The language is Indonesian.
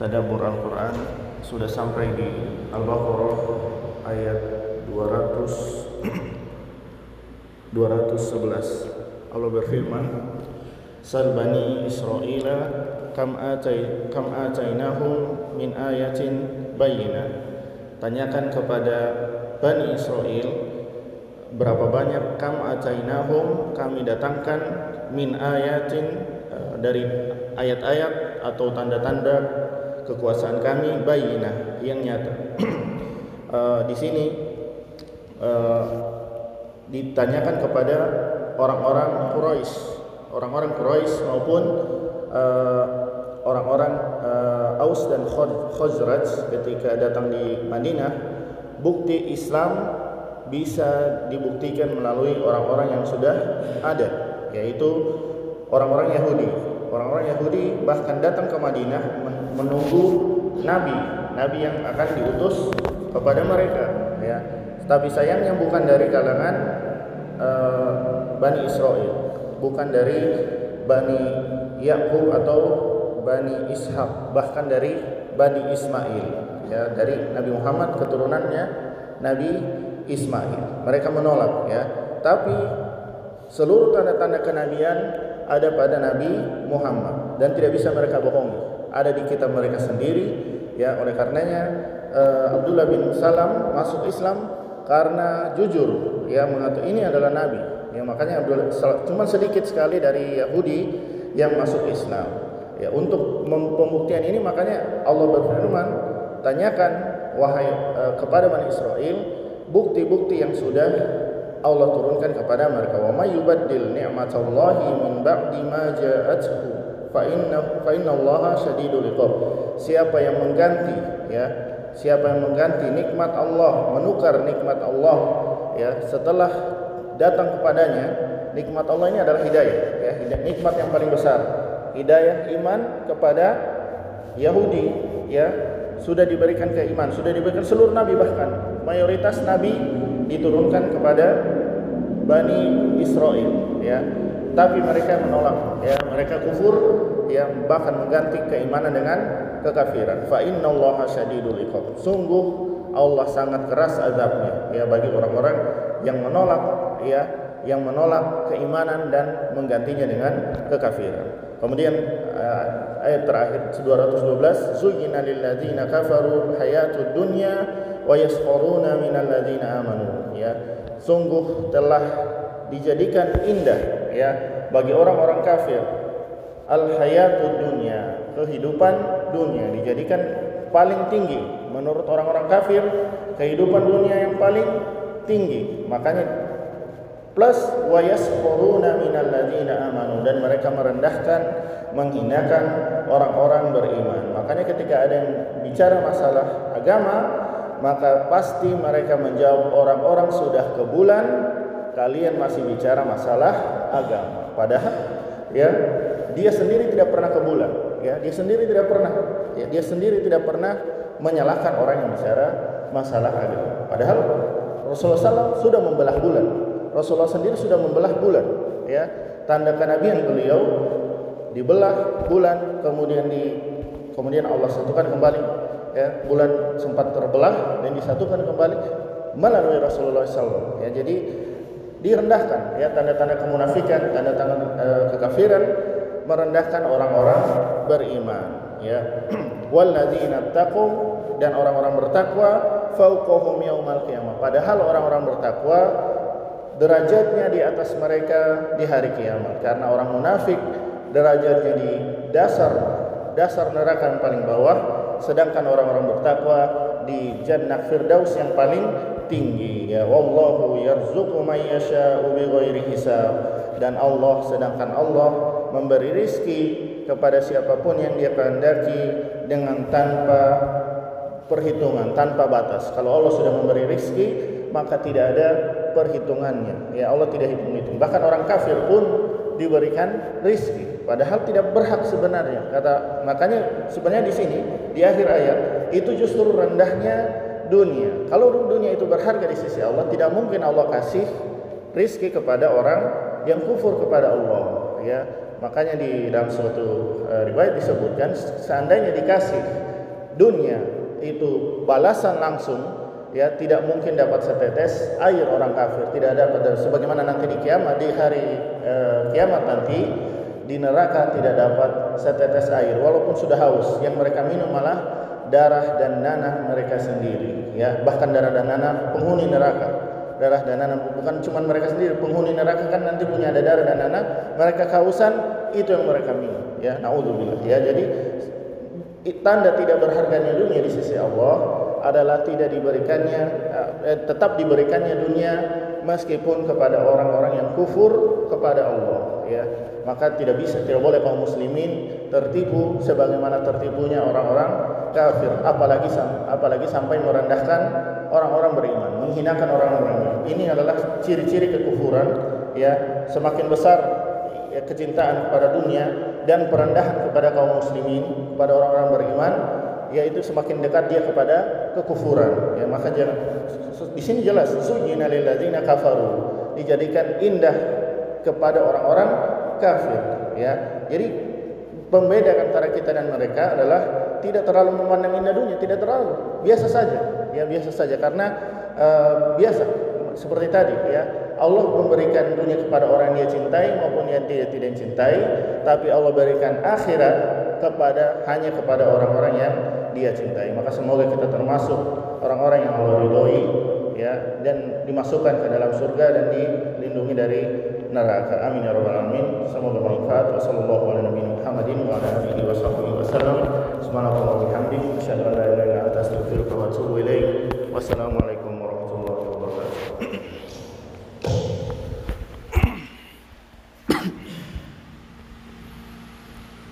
tadabbur Al-Quran sudah sampai di Al-Baqarah ayat 200 211 Allah berfirman Sal bani Israila kam atai kam atainahum min ayatin bayyinah. Tanyakan kepada Bani Israel berapa banyak kam atainahum kami datangkan min ayatin eh, dari ayat-ayat atau tanda-tanda kekuasaan kami bayinah yang nyata. uh, di sini uh, ditanyakan kepada orang-orang Quraisy, orang-orang Quraisy maupun uh, orang-orang uh, Aus dan Khazraj ketika datang di Madinah, bukti Islam bisa dibuktikan melalui orang-orang yang sudah ada, yaitu orang-orang Yahudi. Orang-orang Yahudi bahkan datang ke Madinah menunggu nabi, nabi yang akan diutus kepada mereka, ya. Tapi sayangnya bukan dari kalangan uh, Bani Israel, bukan dari Bani Yakub atau Bani Ishak, bahkan dari Bani Ismail, ya, dari Nabi Muhammad keturunannya Nabi Ismail. Mereka menolak, ya. Tapi seluruh tanda-tanda kenabian ada pada Nabi Muhammad dan tidak bisa mereka bohongi. Ada di kitab mereka sendiri ya oleh karenanya uh, Abdullah bin Salam masuk Islam karena jujur ya mengatakan ini adalah nabi. Ya makanya Abdullah cuma sedikit sekali dari Yahudi yang masuk Islam. Ya untuk pembuktian ini makanya Allah berfirman tanyakan wahai uh, kepada Bani Israel bukti-bukti yang sudah Allah turunkan kepada mereka wa may yubaddil ni'matallahi min ba'di ma ja'athu fa inna fa inna Allah syadidul iqab. Siapa yang mengganti ya siapa yang mengganti nikmat Allah menukar nikmat Allah ya setelah datang kepadanya nikmat Allah ini adalah hidayah ya nikmat yang paling besar. Hidayah iman kepada Yahudi ya sudah diberikan keiman sudah diberikan seluruh nabi bahkan mayoritas nabi diturunkan kepada Bani Israel ya. Tapi mereka menolak ya. Mereka kufur yang bahkan mengganti keimanan dengan kekafiran. Fa innallaha syadidul iqab. Sungguh Allah sangat keras azabnya ya bagi orang-orang yang menolak ya yang menolak keimanan dan menggantinya dengan kekafiran. Kemudian uh, ayat terakhir 212 zuyyina lil ladzina kafaru hayatud dunya wa yaskhuruna minal ladzina amanu ya. Sungguh telah dijadikan indah ya bagi orang-orang kafir. Al hayatud dunya kehidupan dunia dijadikan paling tinggi. Menurut orang-orang kafir kehidupan dunia yang paling tinggi. Makanya plus wa yasquruna minal ladzina amanu dan mereka merendahkan menghinakan orang-orang beriman. Makanya ketika ada yang bicara masalah agama maka pasti mereka menjawab orang-orang sudah ke bulan kalian masih bicara masalah agama. Padahal ya dia sendiri tidak pernah ke bulan ya dia sendiri tidak pernah ya dia sendiri tidak pernah menyalahkan orang yang bicara masalah agama. Padahal Rasulullah SAW sudah membelah bulan Rasulullah sendiri sudah membelah bulan ya. Tanda kenabian beliau dibelah bulan kemudian di kemudian Allah satukan kembali ya bulan sempat terbelah dan disatukan kembali melalui Rasulullah SAW ya jadi direndahkan ya tanda-tanda kemunafikan tanda-tanda e, kekafiran merendahkan orang-orang beriman ya. Walladzina taqu dan orang-orang bertakwa fauqahum yaumal qiyamah. Padahal orang-orang bertakwa derajatnya di atas mereka di hari kiamat. Karena orang munafik derajatnya di dasar dasar neraka yang paling bawah sedangkan orang-orang bertakwa di jannah firdaus yang paling tinggi ya wallahu yarzuqu may yasha'u bighairi hisab. Dan Allah sedangkan Allah memberi rizki kepada siapa pun yang dia kehendaki dengan tanpa perhitungan tanpa batas. Kalau Allah sudah memberi rizki maka tidak ada perhitungannya. Ya Allah tidak hitung-hitung. Bahkan orang kafir pun diberikan rizki padahal tidak berhak sebenarnya. Kata makanya sebenarnya di sini di akhir ayat itu justru rendahnya dunia. Kalau dunia itu berharga di sisi Allah tidak mungkin Allah kasih rizki kepada orang yang kufur kepada Allah ya. Makanya di dalam suatu uh, riwayat disebutkan seandainya dikasih dunia itu balasan langsung ya tidak mungkin dapat setetes air orang kafir. Tidak ada pada sebagaimana nanti di kiamat di hari e, kiamat nanti di neraka tidak dapat setetes air. Walaupun sudah haus yang mereka minum malah darah dan nanah mereka sendiri ya. Bahkan darah dan nanah penghuni neraka. Darah dan nanah bukan cuma mereka sendiri penghuni neraka kan nanti punya ada darah dan nanah. Mereka kehausan itu yang mereka minum ya. Naudzubillah. Ya jadi tanda tidak berharganya dunia di sisi Allah adalah tidak diberikannya eh, tetap diberikannya dunia meskipun kepada orang-orang yang kufur kepada Allah ya. Maka tidak bisa tidak boleh kaum muslimin tertipu sebagaimana tertipunya orang-orang kafir. Apalagi apalagi sampai merendahkan orang-orang beriman menghinakan orang-orang beriman. Ini adalah ciri-ciri kekufuran ya. Semakin besar ya, kecintaan kepada dunia dan perendahan kepada kaum muslimin kepada orang-orang beriman yaitu semakin dekat dia kepada kekufuran. Ya maka jangan di sini jelas zuyina lil ladzina kafaru. Dijadikan indah kepada orang-orang kafir. Ya jadi pembeda antara kita dan mereka adalah tidak terlalu memandang indah dunia tidak terlalu biasa saja. Ya biasa saja karena uh, biasa seperti tadi ya. Allah memberikan dunia kepada orang yang dia cintai maupun yang dia tidak cintai tapi Allah berikan akhirat kepada hanya kepada orang-orang yang dia cintai. Maka semoga kita termasuk orang-orang yang Allah ridhoi ya dan dimasukkan ke dalam surga dan dilindungi dari neraka. Amin ya rabbal alamin. Semoga bermanfaat. Wassallallahu ala nabiyina Muhammadin wa ala alihi washabbihi wasallam. Subhanallah wa bihamdihi asyhadu an la ilaha illa anta astaghfiruka wa atubu ilaik. Wassalamu